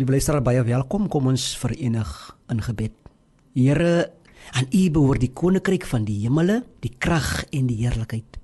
Liewe luisteraar, baie welkom. Kom ons verenig in gebed. Here, aan U behoort die koninkryk van die hemele, die krag en die heerlikheid.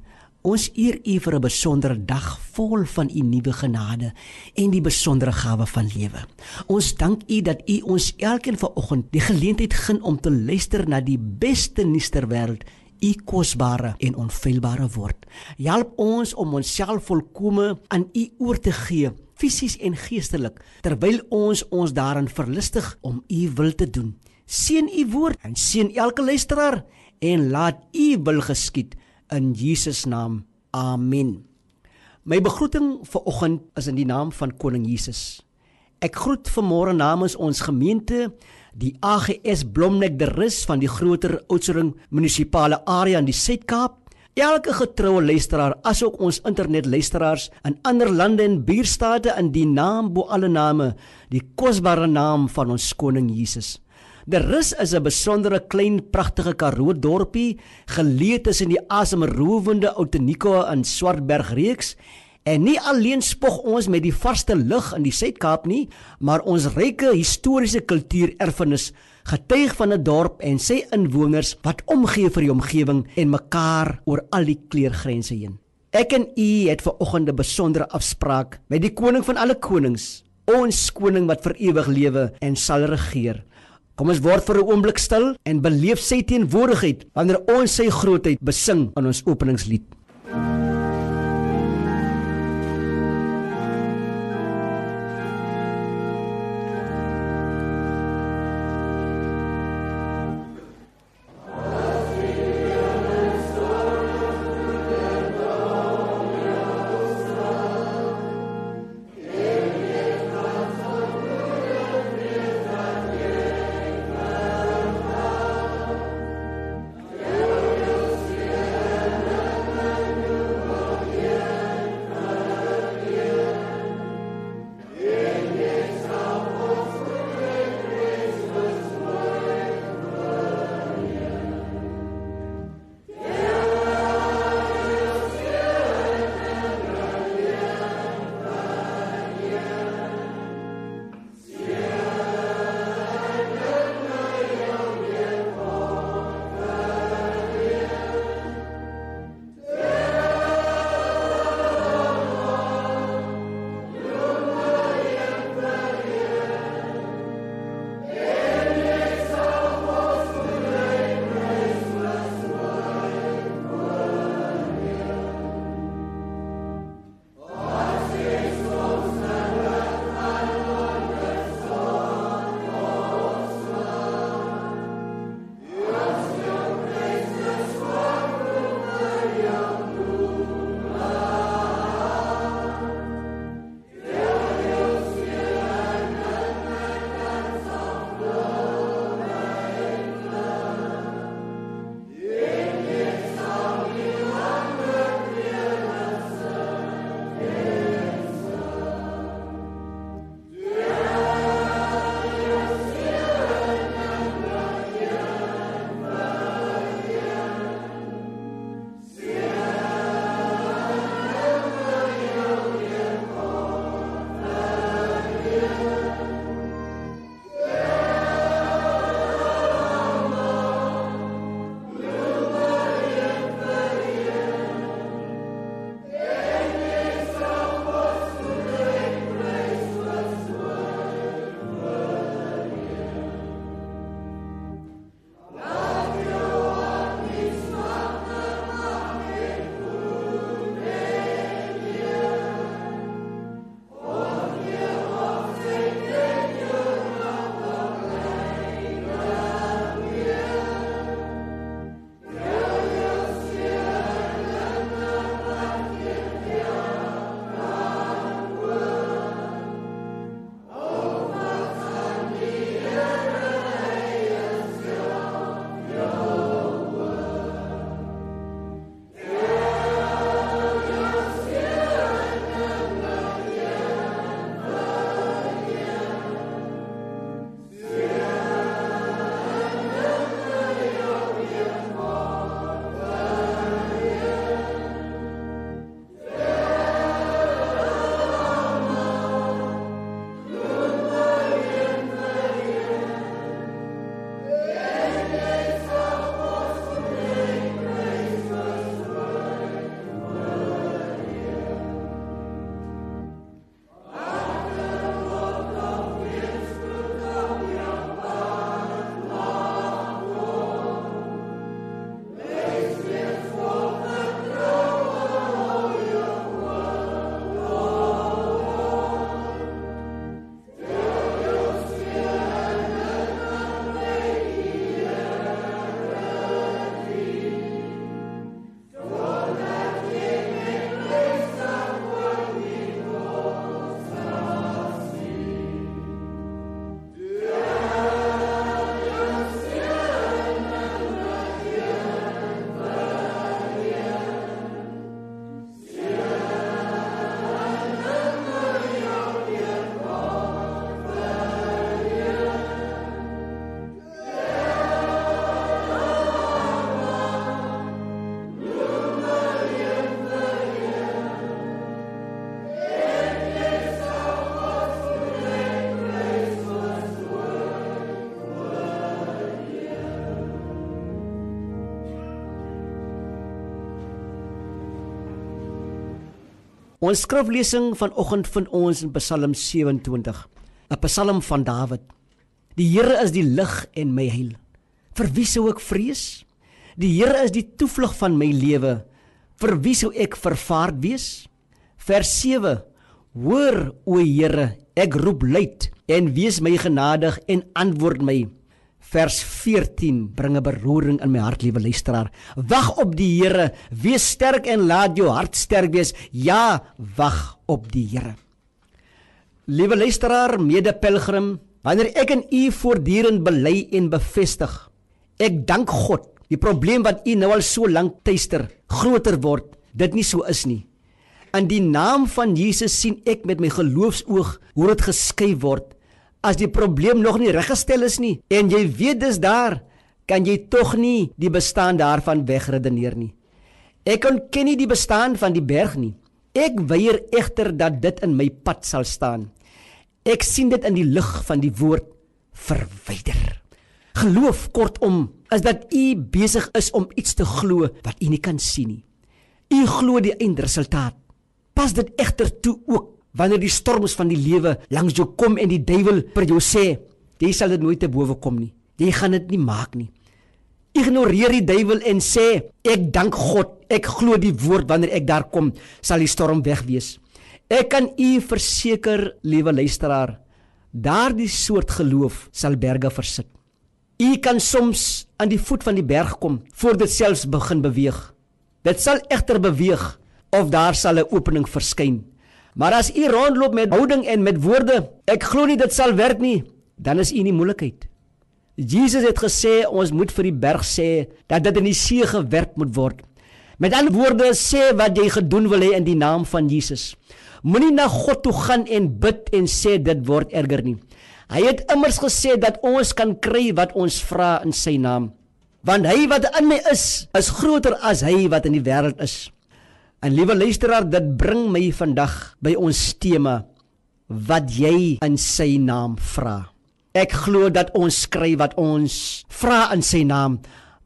Ons eer U vir 'n besondere dag vol van U nuwe genade en die besondere gawe van lewe. Ons dank U dat U ons elkeen vanoggend die geleentheid gun om te luister na die beste nuus ter wêreld, U kosbare en onfeilbare woord. Help ons om onsself volkome aan U oor te gee fisies en geestelik terwyl ons ons daarin verlustig om u wil te doen. Seën u woord en seën elke luisteraar en laat u wil geskied in Jesus naam. Amen. My begroeting vir oggend is in die naam van koning Jesus. Ek groet vanmôre namens ons gemeente die AGS Blomnek de Rus van die groter Oudtshoorn munisipale area in die Suid-Kaap Elke getroue luisteraar, asook ons internetluisteraars in ander lande en buurstate in die naam bo alle name, die kosbare naam van ons koning Jesus. Der Rus is 'n besondere klein pragtige Karoo dorpie, geleë tussen die asemrowende Outeniqua in Swartberg reeks. En nie alleen spog ons met die vaste lug in die Suid-Kaap nie, maar ons ryke historiese kultuurerfenis getuig van 'n dorp en sy inwoners wat omgee vir die omgewing en mekaar oor al die kleurgrense heen. Ek en u het ver oggend 'n besondere afspraak met die koning van alle konings, ons koning wat vir ewig lewe en sal regeer. Kom ons word vir 'n oomblik stil en beleef sy teenwoordigheid wanneer ons sy grootheid besing in ons openingslied. Ons skriflesing vanoggend vind ons in Psalm 27, 'n Psalm van Dawid. Die Here is die lig en my heil. Vir wie sou ek vrees? Die Here is die toevlug van my lewe. Vir wie sou ek vervaard wees? Vers 7. Hoor o Here, ek roep luid en wees my genadig en antwoord my. Vers 14 bring 'n beroering in my hart, liewe luisteraar. Wag op die Here, wees sterk en laat jou hart sterk wees. Ja, wag op die Here. Liewe luisteraar, mede-pelgrim, wanneer ek en u voortdurend bely en bevestig, ek dank God, die probleem wat u nou al so lank tuister, groter word, dit nie so is nie. In die naam van Jesus sien ek met my geloofsoog hoe dit geskei word. As die probleem nog nie reggestel is nie en jy weet dis daar, kan jy tog nie die bestaan daarvan wegredeneer nie. Ek ontken nie die bestaan van die berg nie. Ek weier egter dat dit in my pad sal staan. Ek sien dit in die lig van die woord verwyder. Geloof kortom is dat u besig is om iets te glo wat u nie kan sien nie. U glo die eindresultaat. Pas dit egter toe ook wanneer die storms van die lewe langs jou kom en die duiwel vir jou sê, jy sal dit nooit te bowe kom nie. Jy gaan dit nie maak nie. Ignoreer die duiwel en sê, ek dank God, ek glo die woord wanneer ek daar kom, sal die storm weg wees. Ek kan u verseker, liewe luisteraar, daardie soort geloof sal berge versit. U kan soms aan die voet van die berg kom voor dit selfs begin beweeg. Dit sal egter beweeg of daar sal 'n opening verskyn. Maar as u rondloop met houding en met woorde, ek glo nie dit sal werk nie, dan is u in moeilikheid. Jesus het gesê ons moet vir die berg sê dat dit in die see gewerp moet word. Met ander woorde sê wat jy gedoen wil hê in die naam van Jesus. Moenie na God toe gaan en bid en sê dit word erger nie. Hy het immers gesê dat ons kan kry wat ons vra in sy naam. Want hy wat in my is, is groter as hy wat in die wêreld is. En liewe luisteraar, dit bring my vandag by ons tema wat jy in sy naam vra. Ek glo dat ons kry wat ons vra in sy naam,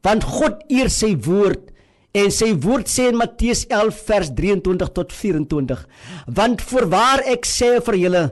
want God eer sy woord En sy woord sê in Matteus 11 vers 23 tot 24: Want voorwaar ek sê vir julle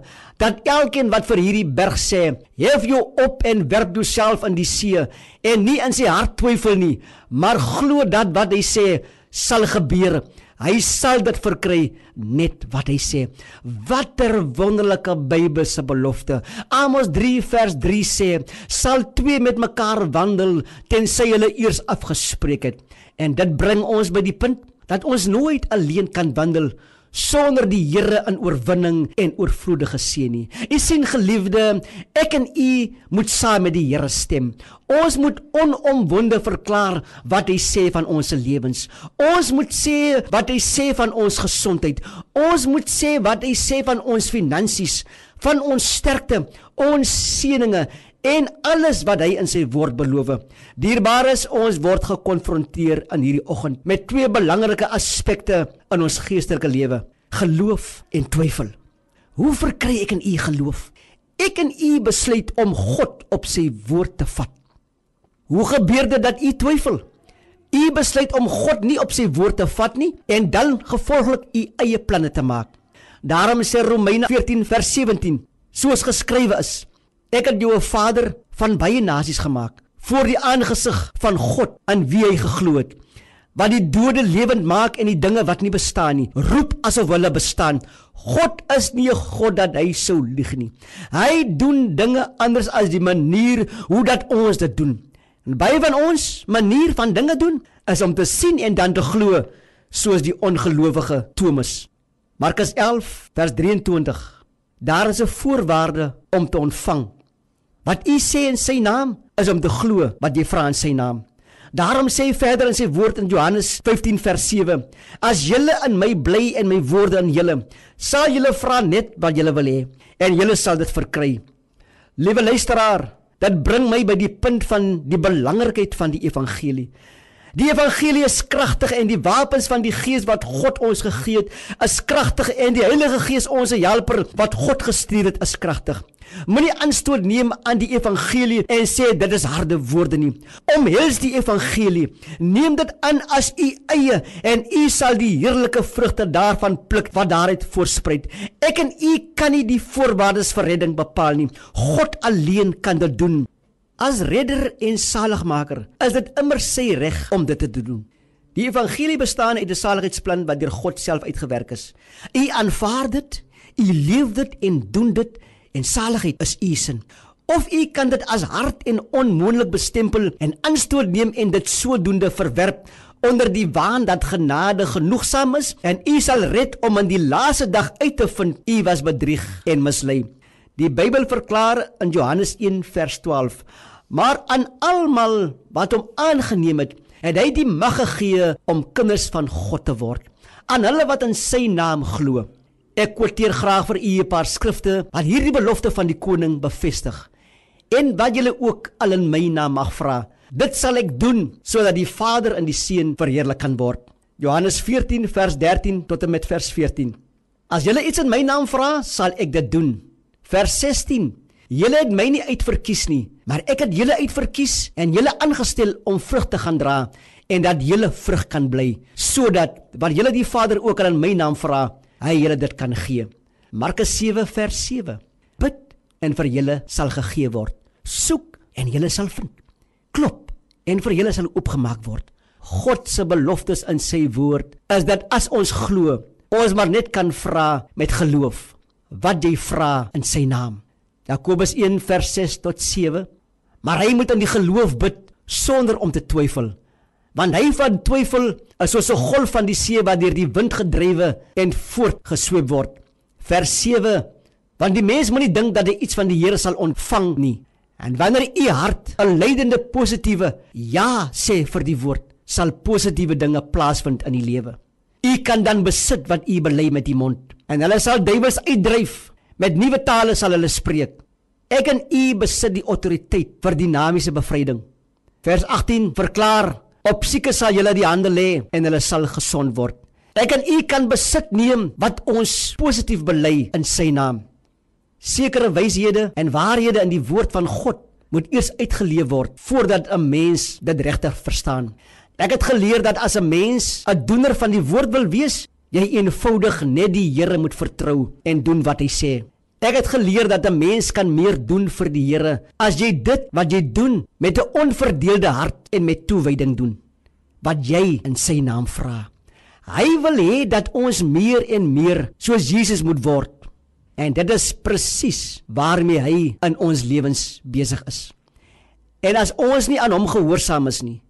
dat elkeen wat vir hierdie berg sê: "Hef jou op en werp jouself in die see," en nie in sy hart twyfel nie, maar glo dat wat hy sê sal gebeur, hy sal dit verkry net wat hy sê. Watter wonderlike Bybelse belofte. Amos 3 vers 3 sê: "Sal twee met mekaar wandel tensy hulle eers afgespreek het." En dit bring ons by die punt dat ons nooit alleen kan wandel sonder die Here in oorwinning en oorvloedige seën nie. U sien geliefde, ek en u moet saam met die Here stem. Ons moet onomwonde verklaar wat hy sê van ons lewens. Ons moet sê wat hy sê van ons gesondheid. Ons moet sê wat hy sê van ons finansies, van ons sterkte, ons seënings en alles wat hy in sy woord beloof. Dierbares, ons word gekonfronteer in hierdie oggend met twee belangrike aspekte in ons geestelike lewe: geloof en twyfel. Hoe verkry ek in u geloof? Ek en u besluit om God op sy woord te vat. Hoe gebeur dit dat u twyfel? U besluit om God nie op sy woord te vat nie en dan gevolglik u eie planne te maak. Daarom sê Romeine 14 vers 17, soos geskrywe is: Ek het jou 'n vader van baie nasies gemaak voor die aangesig van God aan wie hy geglo het. Wat die dode lewend maak en die dinge wat nie bestaan nie, roep asof hulle bestaan. God is nie 'n God dat hy sou lieg nie. Hy doen dinge anders as die manier hoe dat ons dit doen. En baie van ons manier van dinge doen is om te sien en dan te glo, soos die ongelowige Thomas. Markus 11 vers 23. Daar is 'n voorwaarde om te ontvang. Wat u sê in sy naam is om te glo wat jy vra in sy naam. Daarom sê hy verder in sy woord in Johannes 15 vers 7: As julle in my bly en my woorde in julle, sal julle vra net wat julle wil hê en julle sal dit verkry. Liewe luisteraar, dit bring my by die punt van die belangrikheid van die evangelie. Die evangelie is kragtig en die wapens van die Gees wat God ons gegee het, is kragtig en die Heilige Gees ons helper wat God gestuur het, is kragtig. Moenie aanstoot neem aan die evangelie en sê dit is harde woorde nie. Omhels die evangelie. Neem dit aan as u eie en u sal die heerlike vrugte daarvan pluk wat daaruit voorspruit. Ek en u kan nie die voorwaardes vir redding bepaal nie. God alleen kan dit doen. As redder en saligmaker is dit immer sy reg om dit te doen. Die evangelie bestaan uit 'n saligheidsplan wat deur God self uitgewerk is. U aanvaar dit, u leef dit en doen dit en saligheid is u sin. Of u kan dit as hard en onmoontlik bestempel en aanstoot neem en dit sodoende verwerp onder die waan dat genade genoegsaam is en u sal red om in die laaste dag uit te vind u was bedrieg en mislei. Die Bybel verklaar in Johannes 1 vers 12 maar aan almal wat hom aangeneem het, het hy die mag gegee om kinders van God te word, aan hulle wat in sy naam glo. Ek quoteer graag vir u 'n paar skrifte wat hierdie belofte van die koning bevestig. En wat julle ook al in my naam mag vra, dit sal ek doen sodat die Vader en die Seun verheerlik kan word. Johannes 14 vers 13 tot en met vers 14. As julle iets in my naam vra, sal ek dit doen. Vers 16 Julle het my nie uitverkies nie, maar ek het julle uitverkies en julle aangestel om vrug te gaan dra en dat julle vrug kan bly, sodat wat julle die Vader ook al in my naam vra, hy julle dit kan gee. Markus 7 vers 7. Bid en vir julle sal gegee word. Soek en julle sal vind. Klop en vir julle sal oopgemaak word. God se beloftes in sy woord is dat as ons glo, ons maar net kan vra met geloof wat jy vra in sy naam. Jakobus 1 vers 6 tot 7. Maar hy moet in die geloof bid sonder om te twyfel. Want hy van twyfel is soos 'n golf van die see wat deur die wind gedrywe en voortgesweep word. Vers 7. Want die mens moenie dink dat hy iets van die Here sal ontvang nie. En wanneer u hart 'n leidende positiewe ja sê vir die woord, sal positiewe dinge plaasvind in die lewe. U kan dan besit wat u bely met die mond en hulle sal duiwels uitdryf Met nuwe tale sal hulle spreek. Ek en u besit die autoriteit vir dinamiese bevryding. Vers 18 verklaar: Op sieke sal julle die hande lê en hulle sal gesond word. Ek en u kan besit neem wat ons positief bely in sy naam. Sekere wyshede en waarhede in die woord van God moet eers uitgeleef word voordat 'n mens dit regtig verstaan. Ek het geleer dat as 'n mens 'n doener van die woord wil wees, jy eenvoudig net die Here moet vertrou en doen wat hy sê. Ek het geleer dat 'n mens kan meer doen vir die Here as jy dit wat jy doen met 'n onverdeelde hart en met toewyding doen. Wat jy in sy naam vra. Hy wil hê dat ons meer en meer soos Jesus moet word. En dit is presies waarmee hy in ons lewens besig is. En as ons nie aan hom gehoorsaam is nie,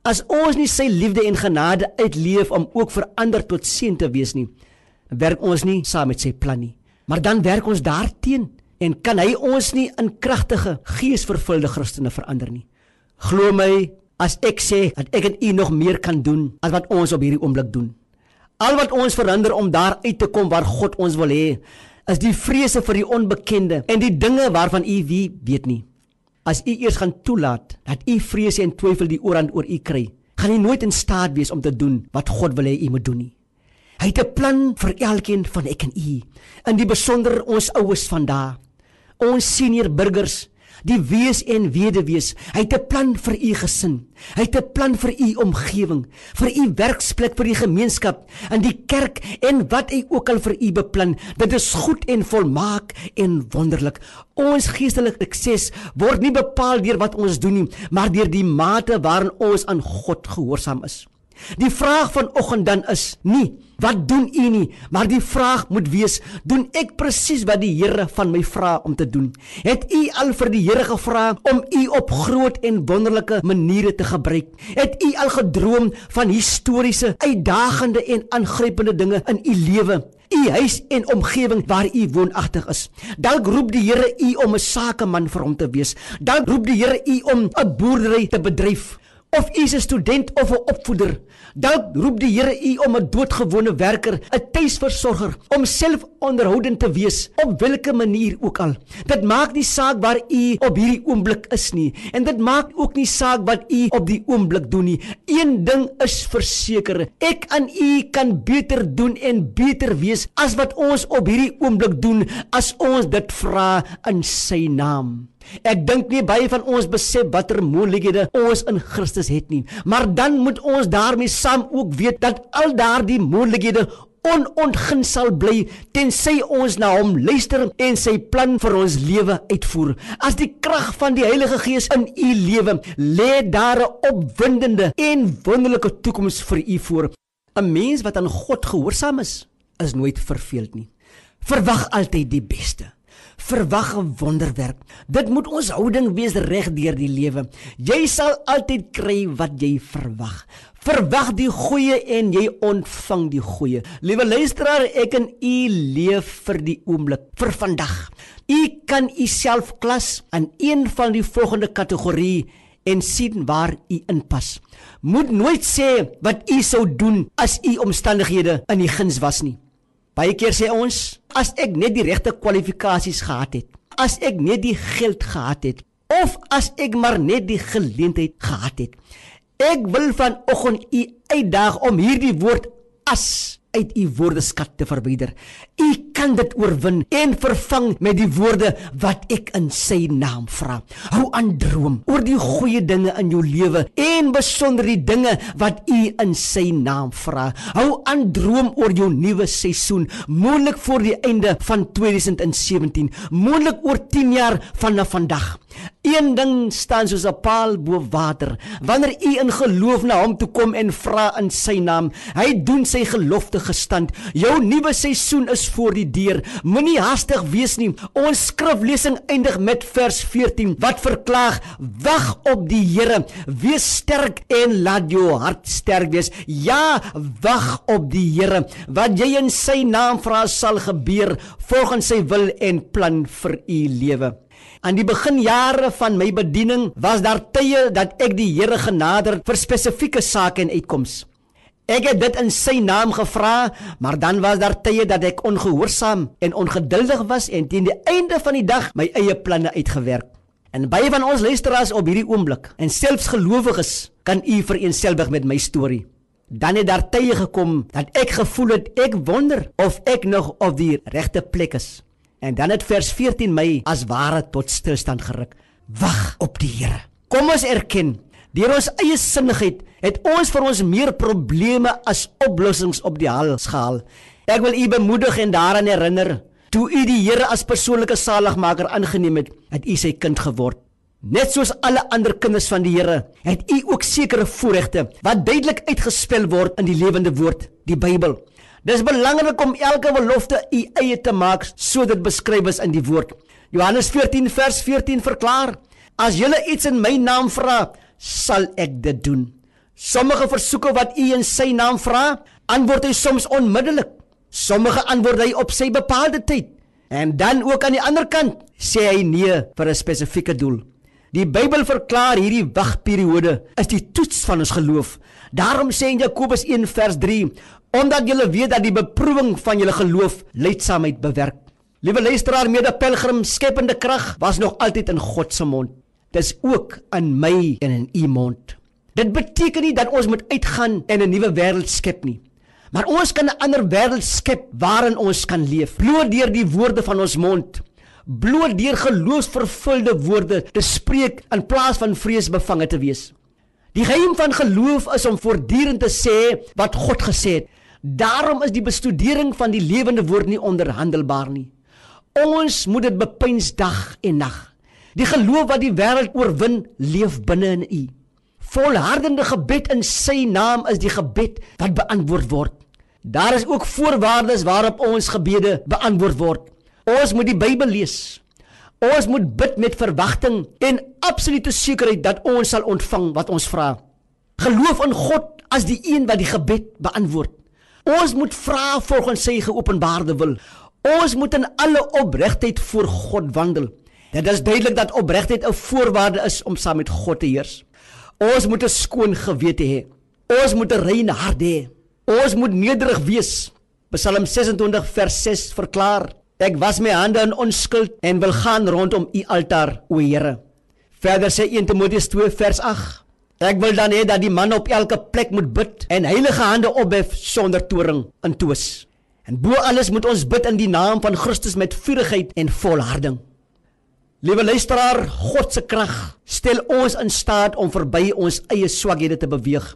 As ons nie sy liefde en genade uitleef om ook vir ander tot seën te wees nie, werk ons nie saam met sy plan nie. Maar dan werk ons daarteen en kan hy ons nie in kragtige geesvervulde Christene verander nie. Glo my as ek sê dat ek en u nog meer kan doen as wat ons op hierdie oomblik doen. Al wat ons verander om daar uit te kom waar God ons wil hê, is die vrese vir die onbekende en die dinge waarvan u wie weet nie. As u eers gaan toelaat dat u vrese en twyfel die oorhand oor u kry, gaan u nooit in staat wees om te doen wat God wil hê u moet doen nie. Hy het 'n plan vir elkeen van ek en u, in die besonder ons oues vandag, ons senior burgers, die wees en weduwees. Hy het 'n plan vir u gesin. Hy het 'n plan vir u omgewing, vir u werksplek, vir die gemeenskap, in die kerk en wat hy ook al vir u beplan. Dit is goed en volmaak en wonderlik. Ons geestelike sukses word nie bepaal deur wat ons doen nie, maar deur die mate waarin ons aan God gehoorsaam is. Die vraag vanoggend dan is nie wat doen u nie, maar die vraag moet wees, doen ek presies wat die Here van my vra om te doen? Het u al vir die Here gevra om u op groot en wonderlike maniere te gebruik? Het u al gedroom van historiese, uitdagende en aangrypende dinge in u lewe? U huis en omgewing waar u woonagtig is. Dalk roep die Here u om 'n sakeman vir hom te wees. Dalk roep die Here u om 'n boerdery te bedryf. Of u is 'n student of 'n opvoeder. Dalk roep die Here u om 'n doodgewone werker, 'n tuisversorger, om selfonderhoudend te wees op watter manier ook al. Dit maak nie saak waar u op hierdie oomblik is nie en dit maak ook nie saak wat u op die oomblik doen nie. Een ding is verseker, ek aan u kan beter doen en beter wees as wat ons op hierdie oomblik doen as ons dit vra in sy naam. Ek dink nie baie van ons besef watter moontlikhede ons in Christus het nie. Maar dan moet ons daarmee saam ook weet dat al daardie moontlikhede onontgin sal bly tensy ons na hom luister en sy plan vir ons lewe uitvoer. As die krag van die Heilige Gees in u lewe lê daar 'n opwindende en wonderlike toekoms vir u voor. 'n Mens wat aan God gehoorsaam is, is nooit verveeld nie. Verwag altyd die beste verwag 'n wonderwerk. Dit moet ons houding wees reg deur die lewe. Jy sal altyd kry wat jy verwag. Verwag die goeie en jy ontvang die goeie. Liewe luisteraar, ek en u leef vir die oomblik, vir vandag. U kan u self klas aan een van die volgende kategorie en sien waar u inpas. Moet nooit sê wat u sou doen as u omstandighede in die guns was nie. Baie keer sê ons, as ek net die regte kwalifikasies gehad het, as ek net die geld gehad het of as ek maar net die geleentheid gehad het. Ek wil vanoggend u uitdaag om hierdie woord as uit u woordeskat te verwyder. U kan dit oorwin en vervang met die woorde wat ek in sy naam vra. Hou aan droom oor die goeie dinge in jou lewe en besonder die dinge wat u in sy naam vra. Hou aan droom oor jou nuwe seisoen, moontlik voor die einde van 2017, moontlik oor 10 jaar vanaf vandag. Een ding staan soos 'n paal bo water. Wanneer u in geloof na hom toe kom en vra in sy naam, hy doen sy gelofte gestand. Jou nuwe seisoen is voor die deur. Moenie haastig wees nie. Ons skriflesing eindig met vers 14 wat verklaar: Wag op die Here, wees sterk en laat jou hart sterk wees. Ja, wag op die Here. Wat jy in sy naam vra sal gebeur volgens sy wil en plan vir u lewe. Aan die beginjare van my bediening was daar tye dat ek die Here genader vir spesifieke sake en uitkomste. Ek het dit in sy naam gevra, maar dan was daar tye dat ek ongehoorsaam en ongeduldig was en teen die einde van die dag my eie planne uitgewerk. En baie van ons luisteraars op hierdie oomblik en selfs gelowiges kan u vereenselwig met my storie. Dan het daar tye gekom dat ek gevoel het ek wonder of ek nog op die regte plek is. En dan het vers 14 my as ware tot stilstand geruk. Wag op die Here. Kom ons erken, deur ons eie sinnigheid het ons vir ons meer probleme as oplossings op die hals gehaal. Ek wil u bemoedig en daaraan herinner, toe u die Here as persoonlike saligmaker aangeneem het, het u sy kind geword. Net soos alle ander kinders van die Here, het u ook sekere voorregte wat duidelik uitgespel word in die lewende woord, die Bybel. Dis belangrik om elke belofte u eie te maak sodat dit beskryf is in die woord. Johannes 14 vers 14 verklaar: As julle iets in my naam vra, sal ek dit doen. Sommige versoeke wat u in sy naam vra, antwoord hy soms onmiddellik. Sommige antwoord hy op sy bepaalde tyd. En dan ook aan die ander kant sê hy nee vir 'n spesifieke doel. Die Bybel verklaar hierdie wagperiode is die toets van ons geloof. Daarom sê in Jakobus 1 vers omdat julle weet dat die beproewing van julle geloof leidsaamheid bewerk. Liewe luisteraar, mede pelgrim, skepende krag was nog altyd in God se mond. Dis ook in my en in u mond. Dit beteken nie dat ons moet uitgaan en 'n nuwe wêreld skep nie. Maar ons kan 'n ander wêreld skep waarin ons kan leef. Bloot deur die woorde van ons mond, bloot deur geloofsvervulde woorde te spreek in plaas van vreesbevange te wees. Die geheim van geloof is om voortdurend te sê wat God gesê het. Daarom is die bestudering van die lewende woord nie onderhandelbaar nie. Ons moet dit bepeins dag en nag. Die geloof wat die wêreld oorwin, leef binne in u. Volhardende gebed in sy naam is die gebed wat beantwoord word. Daar is ook voorwaardes waarop ons gebede beantwoord word. Ons moet die Bybel lees. Ons moet bid met verwagting en absolute sekerheid dat ons sal ontvang wat ons vra. Geloof in God as die een wat die gebed beantwoord. Ons moet vra volgens sy geopenbaarde wil. Ons moet in alle opregtheid voor God wandel. Dit is duidelik dat opregtheid 'n voorwaarde is om saam met God te heers. Ons moet 'n skoon gewete hê. Ons moet 'n reine hart hê. Ons moet nederig wees. Psalm 26 vers 6 verklaar: Ek was my hande in onskuld en wil gaan rondom u altaar, o Here. Verder sê 1 Timoteus 2 vers 8: Ek wil dan hê dat die man op elke plek moet bid en heilige hande ophef sonder toring en twis. En bo alles moet ons bid in die naam van Christus met vurigheid en volharding. Liewe luisteraar, God se krag stel ons in staat om verby ons eie swakhede te beweeg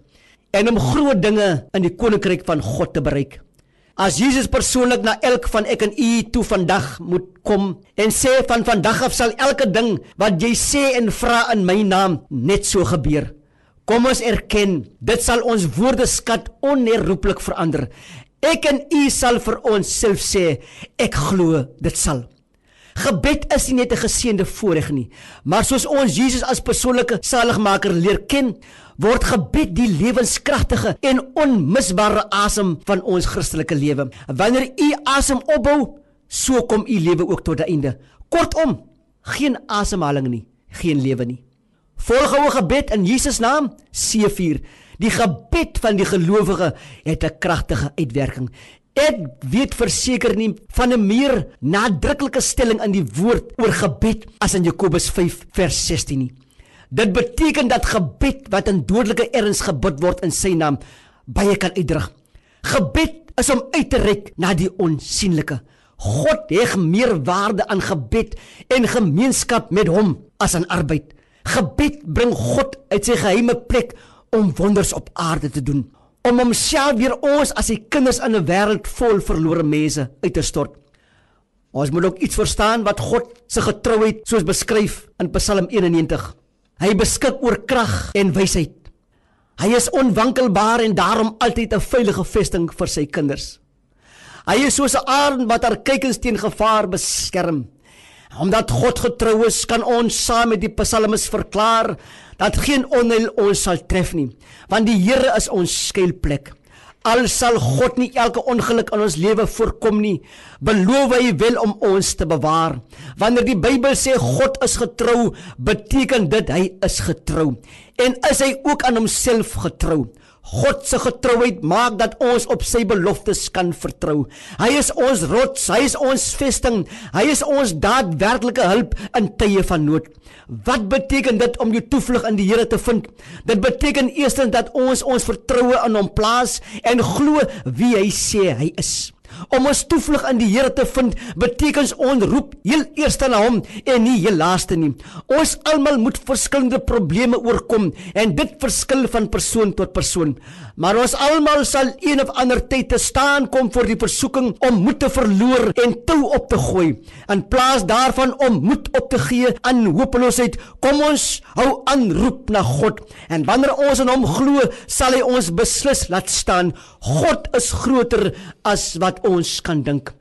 en om groot dinge in die koninkryk van God te bereik. As Jesus persoonlik na elk van ek en u toe vandag moet kom en sê van vandag af sal elke ding wat jy sê en vra in my naam net so gebeur. Kom ons erken, dit sal ons woordeskat onherroepelik verander. Ek en u sal vir ons self sê, ek glo dit sal. Gebed is nie net 'n geseënde voorreg nie, maar soos ons Jesus as persoonlike saligmaker leer ken, word gebed die lewenskragtige en onmisbare asem van ons Christelike lewe. Wanneer u asem opbou, so kom u lewe ook tot 'n einde. Kortom, geen asemhaling nie, geen lewe nie. Volgehoue gebed in Jesus naam, C4. Die gebed van die gelowige het 'n kragtige uitwerking. Ek weet verseker nie van 'n meer nadruklike stelling in die woord oor gebed as in Jakobus 5 vers 16 nie. Dit beteken dat gebed wat in dodelike erns gebid word in sy naam baie kan uitdruk. Gebed is om uit te reik na die onsigbare. God heg meer waarde aan gebed en gemeenskap met hom as aan arbeid. Gebed bring God uit sy geheime plek om wonders op aarde te doen, om homself weer ons as sy kinders in 'n wêreld vol verlore mense uit te stort. Ons moet ook iets verstaan wat God se getrouheid soos beskryf in Psalm 91. Hy beskik oor krag en wysheid. Hy is onwankelbaar en daarom altyd 'n veilige vesting vir sy kinders. Hy is soos 'n arend wat haar kykens teen gevaar beskerm. Omdat God getrou is, kan ons saam met die psalmis verklaar dat geen onheil ons sal tref nie, want die Here is ons skuilplek. Al sal God nie elke ongeluk in ons lewe voorkom nie, beloof hy wel om ons te bewaar. Wanneer die Bybel sê God is getrou, beteken dit hy is getrou en is hy ook aan homself getrou. God se getrouheid maak dat ons op sy beloftes kan vertrou. Hy is ons rots, hy is ons vesting, hy is ons daadwerklike hulp in tye van nood. Wat beteken dit om jou toevlug in die Here te vind? Dit beteken eerstens dat ons ons vertroue in hom plaas en glo wie hy sê hy is. Om ons toevlug in die Here te vind beteken ons roep heel eers na hom en nie heel laaste nie. Ons almal moet verskillende probleme oorkom en dit verskil van persoon tot persoon. Maar ons almal sal een of ander tyd te staan kom voor die versoeking om moed te verloor en tou op te gooi. In plaas daarvan om moed op te gee aan hopeloosheid, kom ons hou aan roep na God. En wanneer ons in hom glo, sal hy ons beslis laat staan. God is groter as wat ons kan dink.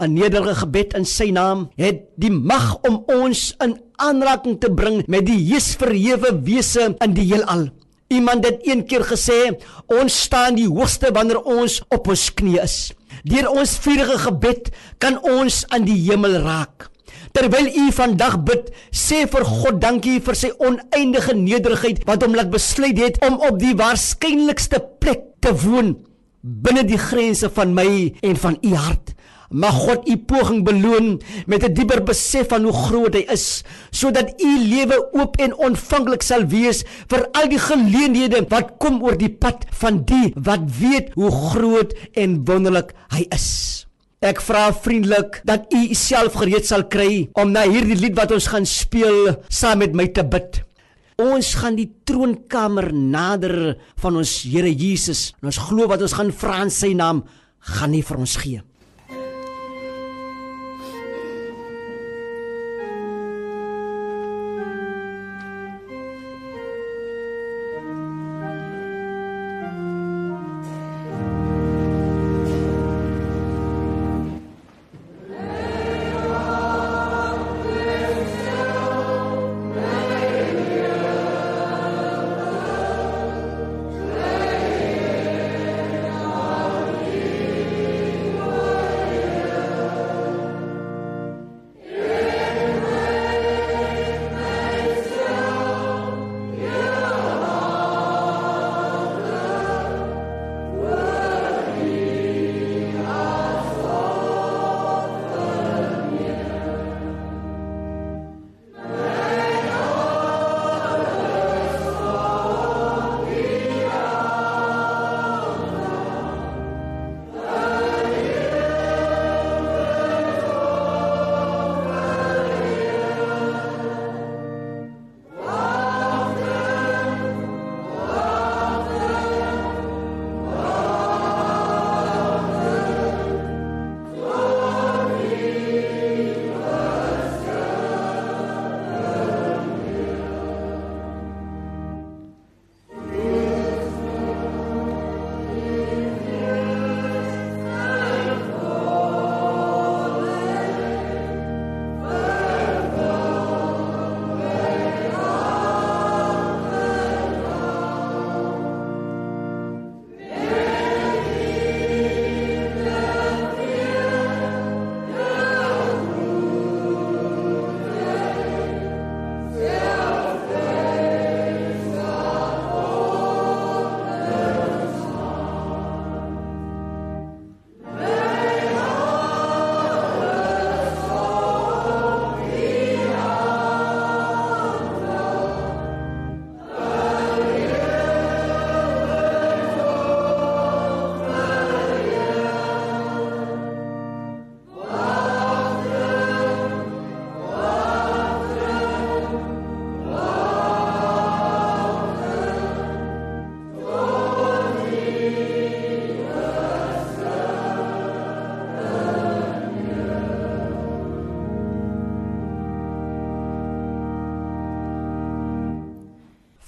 'n Nederige gebed in sy naam het die mag om ons in aanraking te bring met die Jesus verhewe wese in die heelal. Iemand het een keer gesê, ons staan die hoogste wanneer ons op ons knie is. Deur ons vurige gebed kan ons aan die hemel raak. Terwyl u vandag bid, sê vir God dankie vir sy oneindige nederigheid wat hom laat besluit het om op die waarskynlikste plek te woon binne die grense van my en van u hart. Mag God u poging beloon met 'n dieper besef van hoe groot hy is, sodat u lewe oop en ontvanklik sal wees vir al die geleenthede wat kom oor die pad van die wat weet hoe groot en wonderlik hy is. Ek vra vriendelik dat u self gereed sal kry om na hierdie lied wat ons gaan speel saam met my te bid. Ons gaan die troonkamer nader van ons Here Jesus. Ons glo wat ons gaan vra in sy naam gaan nie vir ons gee.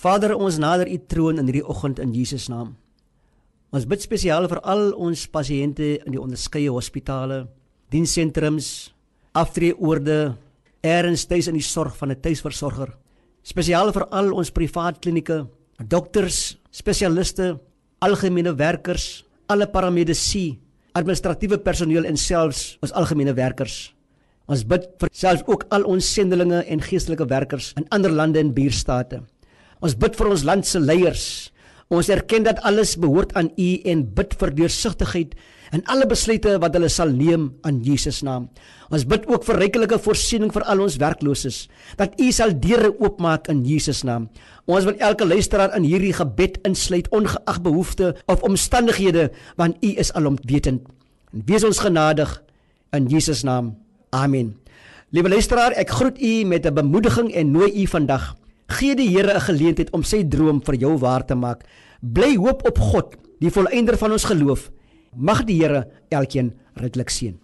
Vader, ons nader U troon in hierdie oggend in Jesus naam. Ons bid spesiaal vir al ons pasiënte in die onderskeie hospitale, dienssentrums, aftreeoorde, erns tuis in die sorg van 'n tuisversorger. Spesiaal vir al ons privaat klinieke, dokters, spesialiste, algemene werkers, alle paramedisy, administratiewe personeel en selfs ons algemene werkers. Ons bid vir selfs ook al ons sendelinge en geestelike werkers in ander lande en buurstate. Ons bid vir ons land se leiers. Ons erken dat alles behoort aan U en bid vir deursigtigheid in alle besluite wat hulle sal neem in Jesus naam. Ons bid ook vir rykelike voorsiening vir al ons werklooses, dat U sal deure oopmaak in Jesus naam. Ons wil elke luisteraar in hierdie gebed insluit ongeag behoeftes of omstandighede, want U is alomwetend. En wees ons genadig in Jesus naam. Amen. Liewe luisteraar, ek groet u met 'n bemoediging en nooi u vandag. Gee die Here 'n geleentheid om sy droom vir jou waar te maak. Bly hoop op God, die volëinder van ons geloof. Mag die Here elkeen ryklik seën.